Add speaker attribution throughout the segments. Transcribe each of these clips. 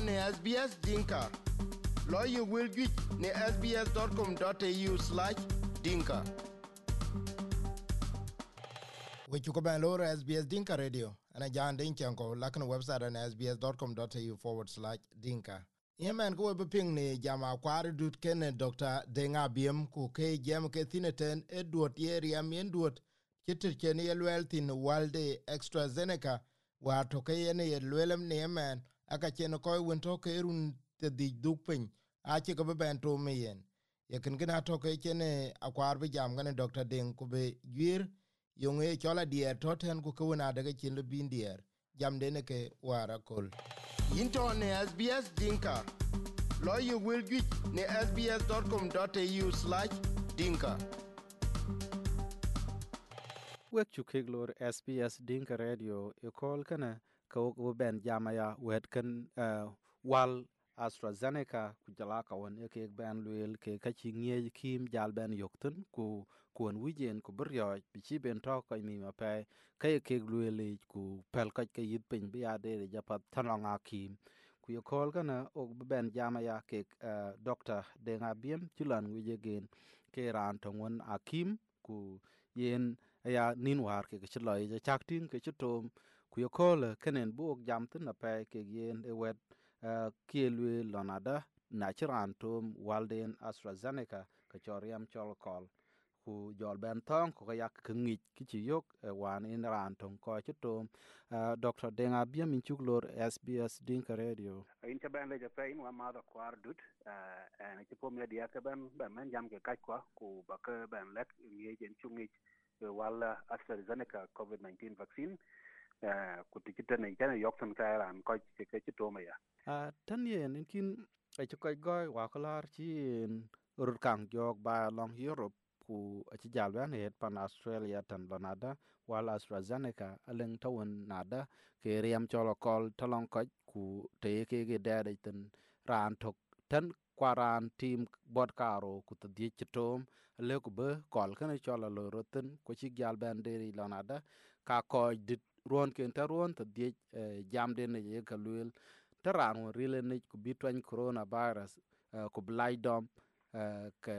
Speaker 1: ne SBS Dinka. Lawyer will get ne sbs.com.au slash dinka. We chuko ben loro SBS Dinka Radio. Ana jan den chanko lakin website na sbs.com.au forward slash dinka. Yemen ko be ping ne jama kwar dut kene Dr. Denga Biem ku ke jam ke tineten edwot yeria mien duot kitir ken yelwel tin walde AstraZeneca wa toke yene yelwelem ne yemen aka chen ko won to ke run te di duk pin a che ko ben to me yen ye ken gina to ke chen akwar be jam gane Dr. Den ku be gwir yung e chola dier to ten ku ku na de chen bin dier. Jam de ne ke wara kol. Into ne SBS Dinka. Lawyer will get ne sbs.com.au/dinka
Speaker 2: wek cu kek lor SBS Dinka Radio. E kol kana ka wok wo ben jamaya wet kan eh, wal AstraZeneca ku jala ka won e kek ben luel ke ka chi ngie kim jal ben yoktun ku kuon wijen ku buryo bi chi ben to ka mi ma pe ka e kek luel ku pel ka ke yit pin bi ade de japat tananga kim. Ku yo kol kana ok bi ben jama ya ke eh, doctor de nga biem chulan wije gen ke ran to won akim ku yen ya nin war ke ke chlo ye chak tin ke chutom ku ye kol kenen bu ok jam tin na pe ke yen e wet eh, lwe lonada na chiran tom walden AstraZeneca ka choriam chol kol. Ku jol ben thong ko yak ka ki chi yok eh, wan in ran tong ko chi eh, tom dr denga biem min chuk lor SBS dinka radio.
Speaker 3: In ca ben leja fe in wa ma da kwar dut en ki pom le dia ka ben ben men jam ke ka kwa, ku ba ka ben let ngi jen chungi wala AstraZeneca COVID-19 vaccine ku ti ne tane jana yok tan ka ran ko ci ke to ma ya
Speaker 2: uh, tan ye nin kin ai ci koy goy wa ko lar ci kang jog ba long Europe ku ci jal ben het pan Australia tan lanada wal AstraZeneca aleng tawon nada ke riam cholo kol talong ko ku te ke ge dade tan ran tok tan kwaran tim bod karo ku ta di chitom le ku be kol kana cholo lo roten ku ci jal ben de lonada ka ko dit ruon ken ta ruon ta di jam de ne ye ka luel ta ran won rile ne ku bi corona virus ku blai dom ka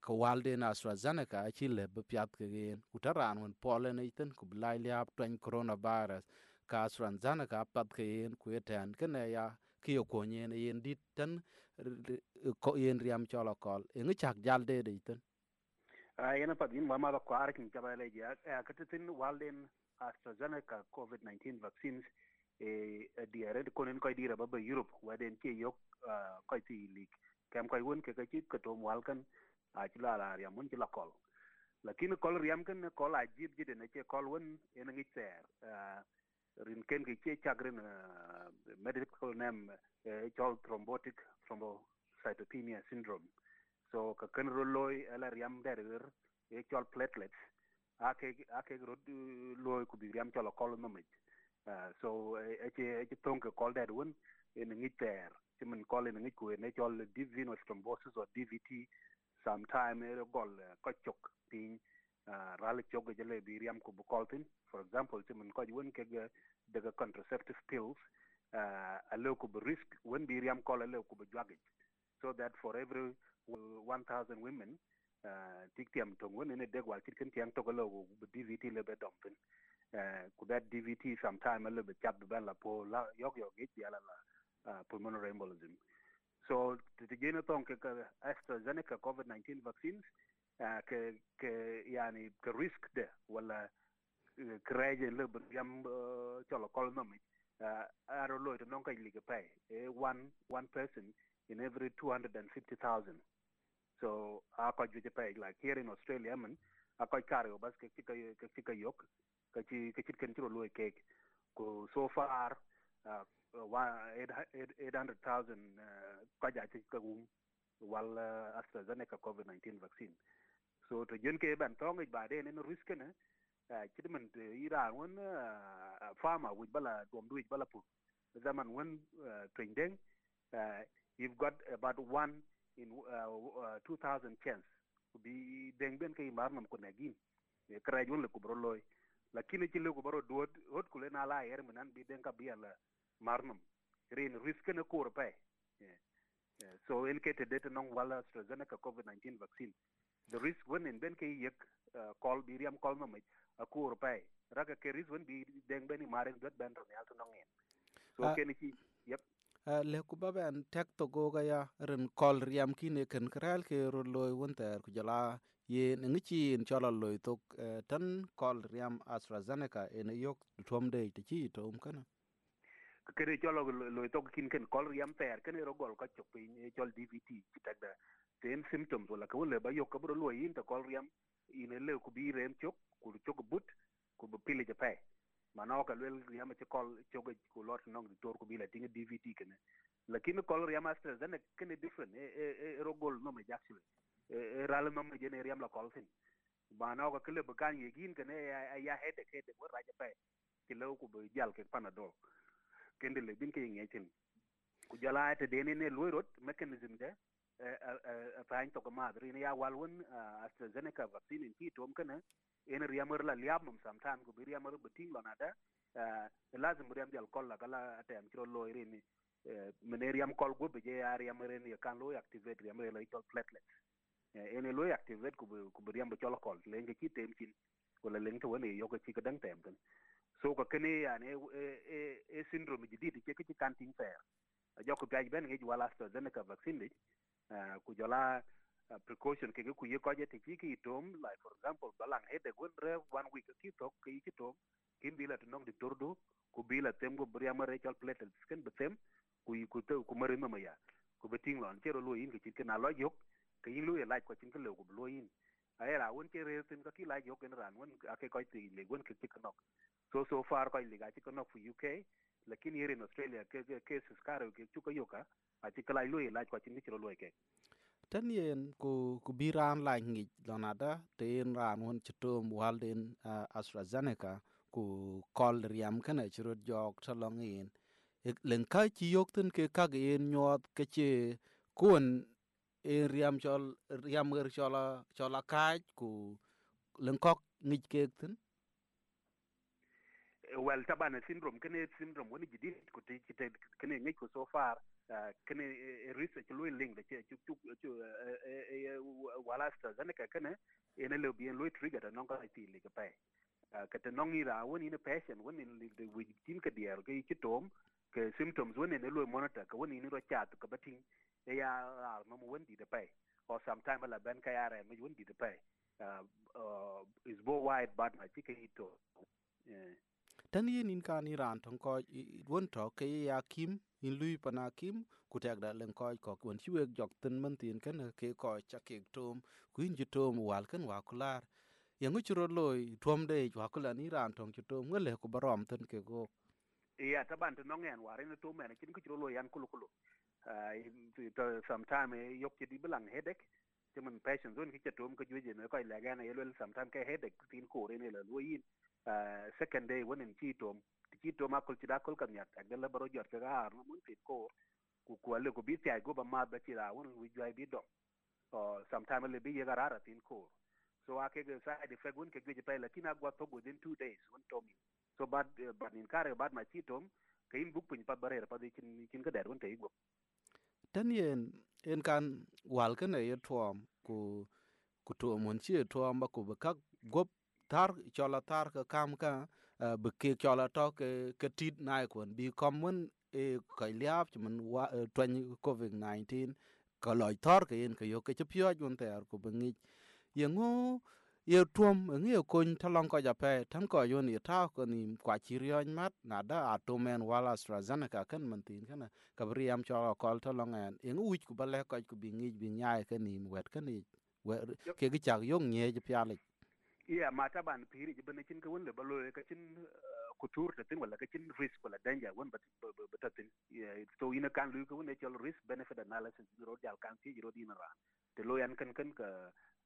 Speaker 2: ka walde na AstraZeneca ci le be piat ke gen ku ta ran won pole ne ten ku blai liap twan coronavirus ka AstraZeneca pat ke gen ku eten kene ya ki yo konye ne yen dit ten ko yen riam cholo kol ngi chak jal de de iten
Speaker 3: a yana pat yin wa ma da kwar kin ka ba le ja ka tin walden AstraZeneca COVID-19 vaccines eh, e diare ko nen koy dira ba ba Europe waden ke yok ah, koy ti lik kem koy won ke ka chit ka tom wal kan ah, a ci la la ya mun ci la kol. Lakini kol riam kan kol a jib jide ne ce kol won en ngi ter ah, rin ken ke ce chagrin medical name eh, chol thrombotic thrombocytopenia syndrome. So ka kan ro loy ala riam der e chol platelets ake ake ro loy ku bi riam chol kol Uh, so eche eche tonke call that one in ngi ter. Chimen call in ngi ku ne chol venous thrombosis or DVT sometime e gol ko chok pin uh, ral chok je le biriam ku bu koltin for example chimen ko won ke de contraceptive pills uh, a le ku risk when biriam call a le ku bu jwagich. So that for every 1000 women uh, tik tiam tong won ne chit ken tiang to DVT le be uh, could that DVT sometime a chap ben la po la yok yok ya la uh, pulmonary embolism. So the gene ton ke AstraZeneca COVID-19 vaccines uh, ke ke yani ke risk de wala kreje le yam cholo uh, aro lo to pay e one one person in every 250,000 so apa ju pe like here in australia man akoy kario bas ke ci kay ke ci kay yok ke ci ke ci ken ci lo ke ko so far uh, 800,000 uh, kwaja ci kagum wal uh, AstraZeneca COVID-19 vaccine. So to jun ke ban tong ba de ne risk ne uh, ci man Iran won farmer with bala dom duit bala pu. Zaman won trending you've got about one in uh, uh, 2000 chance bi deng ben kay mar nam ko negin kraj won le ko bro loy. Lakini ci lego baro duot hot kule na la yer minan bi den ka bi ala marnum rin risk na ko pay so en ke te det non wala AstraZeneca COVID-19 vaccine. The risk when in ben kay yek call biriam call na mai a ko pay raga ke risk when bi deng beni maren dot ben ron yal to non en. So ke ni ki yep
Speaker 2: le tek to go ga ya, ren kol riam kine ken kral ke ro loy won ter ku jala ye ngi chi in chala loy to eh, tan kol riam AstraZeneca en yok tom de ti chi to um kana
Speaker 3: kere cholo loy to kin ken kol riam ter ken ro gol ka chok pin eh, chol dvt chitak da ten symptoms wala ko le ba yok ka bro loy in to kol riam in le ku bi rem chok, ku chok but, ku bu pile je pe. mana o kalwel yama ci kol cioga ko lot nong di tor ko bila tinga dvt kene lakini kol yama stress zene kene different e e e rogol no me jaxu e ral no me jene riam la kol sin mana o kale be kan yegin kene ya hede kede bo raja pay ti law ko be jal ke panadol kende le bin ke ngecin ku jala te dene ne loirot mechanism de e e e fañ to ko madri ne ya zene ka vaccine in ti tom kene ene riyamar la liabnum sometime ko bi riyamar bi ting lon ada lazim riyam jal kol la kala tem kiro lo irini mene riyam kol go be je ya en ye kan lo activate riyamar la chol platelet ene lo activate ko ko riyam bo chol kol le ngi tem kin wala le ngi wala yo ko ci ko dang tem tan so ko kene ya ne e e syndrome ji di ke kan tin fer jo ko gaj ben ngi wala sto den ka vaccine ni ku jola precaution ke ku ye ko je ti ki tom like for example balang he de gun re one week ki to ki ki to kin bila to nong di tordo ku bila tem go bria mare chal platelets ken betem ku ku to ku mare ma ya ku beting lon chero lo yin ki kin na lo yok ke yin lo ye like ko chin ke lo ku lo yin a era un che re tin ka ki like yok en ran un a ke ko ti le gun ki ki nok so so far ko liga ci nok fu UK lakini here in Australia ke ke cases karo ke chuka yoka a ci kala lo ila ko ci ke lo ke
Speaker 2: tan yen ku ku biran la ngi lonada te en ran won chitum walden AstraZeneca ku kol riam kana chirot jok talong yin len ka chi yok tin ke ka yen nyot ke che kun en riam chol riam ger chola chola kaj ku len kok ngi ke tin
Speaker 3: well tabana syndrome kene syndrome woni jidit ku te kene ngi ko so far. Uh, kene research lo link de ci ci wala sta zane ka kene ene le bien lo trigger non ka ti le ka pa uh, ka te non ira woni ne patient woni de wi tin ka dier ke tom ke symptoms woni ne lo monitor ka woni ni ro chat ka batin e ya ar no di de pa or sometime la ben ka ya re mi woni de pa uh, is bo wide bad ma ci ke ito. Yeah
Speaker 2: tan yin in kan iran ton ko won to ke ya kim in lui pana kim ku tek da len ko ko won chi wek jok tin man tin kan ke ko cha ke tom ku in ji tom wal kan wa kular yang churo loy tom de wa kula ni ran ton chi tom ngale ku barom tin ke go.
Speaker 3: Iya taban to nongen ware ne tom men kin ku churo loy an kulu kulu à, to sometime eh, yok ti bilang headache. Temen patient zone ki tom ko juje ne ko la gana yelo sometime ke headache tin ko re ne la loyin uh, second day wonin ci wonen chitom chitom akol chida kol kam nyat ak la baro jot ka ar mun tit ko ku ku ale ko bi ti go ba ma ba ci won wi jay bi dom o sometime le bi ye garara tin ko so ake ge side effect won ke ge pay la kina gwa to within 2 days won to mi so bad uh, bad in kare bad ma chitom kayin buk pin pa bare pa de chin chin ka der won tay go?
Speaker 2: Tan yen en kan wal ka ne ye tuom ku ku tuom won chi tuom ba ku ba ka gop tar chola tar ka kam ka be ke chola to ke ke tit nai kon bi common e ka liap chman wa twen covid 19 ka loy tor ke en ka yo ke pyo jun ter ku bengi yengu ye tuom ngi ko talong ko ja pe tan ko yo ni ta ko ni kwa chiryo mat na da atomen wala AstraZeneca kan man tin kana ka briam chola kol talong en yengu wich ku bale ko ku bi ngi bi nyaai ka ni wet ka ni ke gi chak yo nye je pyalik
Speaker 3: iya, mata ban piri ji bane kin ka wanda balo ka kin eh, kutur da tin wala ka kin risk wala danger won bat ta tin. To ina kan lu ka wanda chal risk, benefit analysis ro jal kan ti ro dina ra. Te lo yan kan kan ka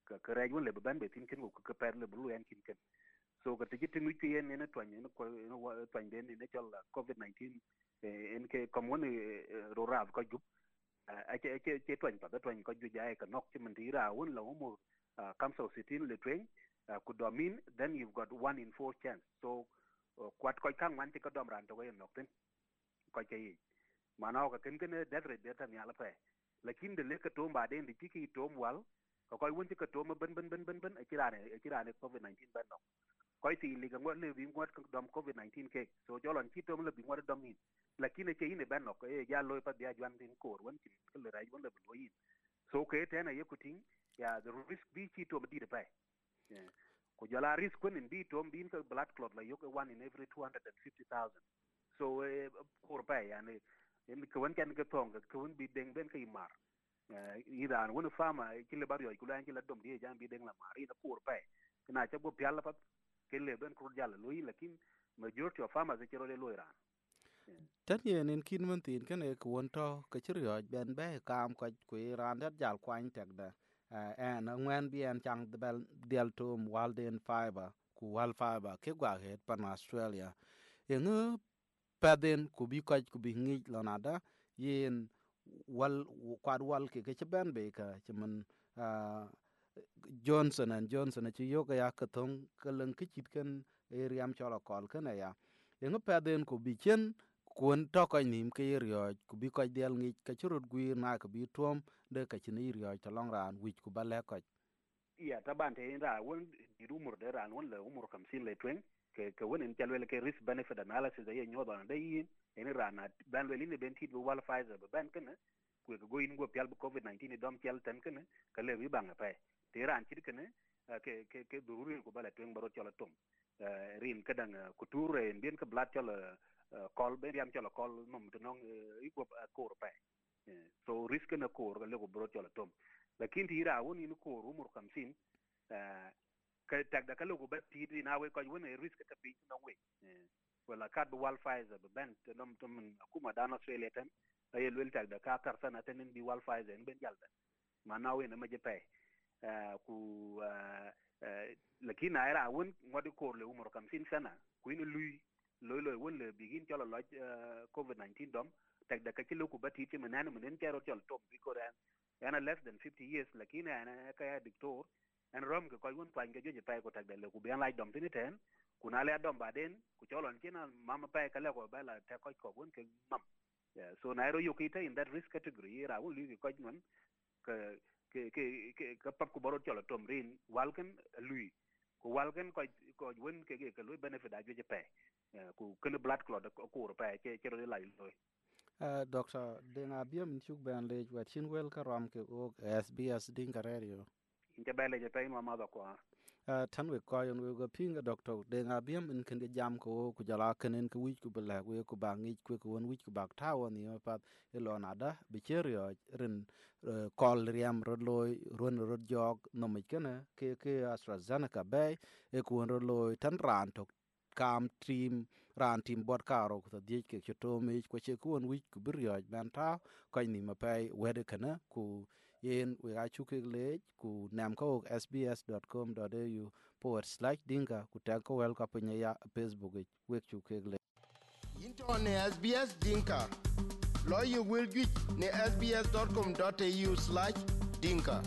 Speaker 3: ka ka rej won le ban be tin kin, ko ka per le lo yan kin kan so, ka ti tin wi yen ne twan ne ko twan den ne ne chal covid 19 eh, en ke kom won eh, ro ra ko jup a che che che twan pa twan ko ju jae ka nok, chi man ti ra won la mo kam so sitin le twen uh, could then you've got one in four chance. So uh, kwat koy kang wan ti ko dom ran to ko nok tin. Ko ke yi. Mana ka ken ken eh, death rate beta ni ala pe. Lakin de le ka to ba den di ki to wal ko koy won ka tom ben ben ben ben ben eh, a kirane a eh, kirane covid 19 ben nok. Koy ti li ga ngol le bi ngot dom covid 19 ke. So jolon ti to le bi ngot dom ni lakini ke ine ben no ko e ja loy pa dia jwan tin kor won ti le rai won le bo yin. So ke tena yekuting ya the risk bi ki tom di de pe ko jala risk kun mbi bi tom bin ka blood clot la yok one in every 250000 so uh, uh, kur pa yani en ko won kan ka tong ko won bi deng ben ka imar. Uh, iran won fama ki le bar yo ku lan ki la dom die jam bi deng la mar ina kur pa na cha bo pyala pa ke le ben kur jala lo yin lakin majority of farmers e ke ro le lo iran
Speaker 2: tan yen en kin man tin kene ko won to, ke chir yo ben be, kam ko ku iran dat jal kwan tek uh, en ngwen bien chang bel del tum walden fiber ku wal fiber ke gwa het pan australia. Yengu eh, pedin ku bi ko ku bi ngi lonada yin wal kwad wal ke ke ben be ka chimen eh, johnson and johnson chi yo ya ka ton kalen ki chit ken eriam chola kol ken ya. Yengu pedin ku bi chen kuon to ko nim ke ryo ku bi ko del ngi ka churut gwi na ka bi tuom, de ka chini ryo to long ran wich ku bale ko
Speaker 3: iya taban te ra won di rumur de ran won le umur kam sin le twen, ke ke won en jalwele ke risk benefit analysis de ye nyodo na de yin, en ra na ban le ni ben ti bu wal pfizer be ban ken ku ke go in go pial bu covid 19 ni dom pial ten ken ka le wi bang pa te ran chit ken ke ke ke dururi ku bale twen baro chola tom rin kadang kutur en bien ke blat chola kol be riam chola kol nom to nong iko kor pe so risk na kor ga le ko bro chola tom lakini ti ra woni ni kor umur kam sin ka tag da ka lo ko bet na we ko woni risk ta bi na we wala kad bu wal pfizer be ben to nom to mun kuma dan australia tan ay wel tag da ka kar sana tan bi wal pfizer en ben jalda ma na we na maje pe ku lakini na won ngodi kor le umur kam sin sana ku lui loy loy won le bigin chola loj covid 19 dom tak da kachilo ku bati ti manana manen kero chol tom biko ran yana less than 50 years lakini ana ka ya diktor an rom ke ko koy won twan joje pay ko tak da le ku ben laj dom tini ten kuna le dom baden ku cholon kina mama pay kala ko bala ta ko ko won ke mam yeah so na ro yukita in that risk category, ra won lu ko non ke ke ke ke pap ku boro chola tom rin, walken lui ku walken ko ko won ke ke lui benefit a joje pay ku kene blood clot ko ro pa ke ke ro la lo
Speaker 2: uh doctor denga biem chuk ben le wa chin wel ka ram ke o sbs din ka radio
Speaker 3: inte bele je tay no ma da ko
Speaker 2: uh tan we ko yon we go pinga doctor denga biem in ken jam ko ku jala kenen ku wich ku bela we ku ba ngi ku ku won wich ku bak tawo ni pa ilo nada bi cherio rin kol riam ro loy ron ro jog no mi kene ke ke astrazeneca bay e ku ron loy tan ran tok kam trim, ran tim bot karo ku di ke choto me ko che ku wi ku bir yo ban ta ko ni ma pai wede kana ku yen we ga chu ke le ku nam ko sbs.com.au forward slash dinga ku ta ko wel ka pe ya facebook e we chu ke le.
Speaker 1: Into ne sbs dinka. Lo you will get ne sbs.com.au slash dinka.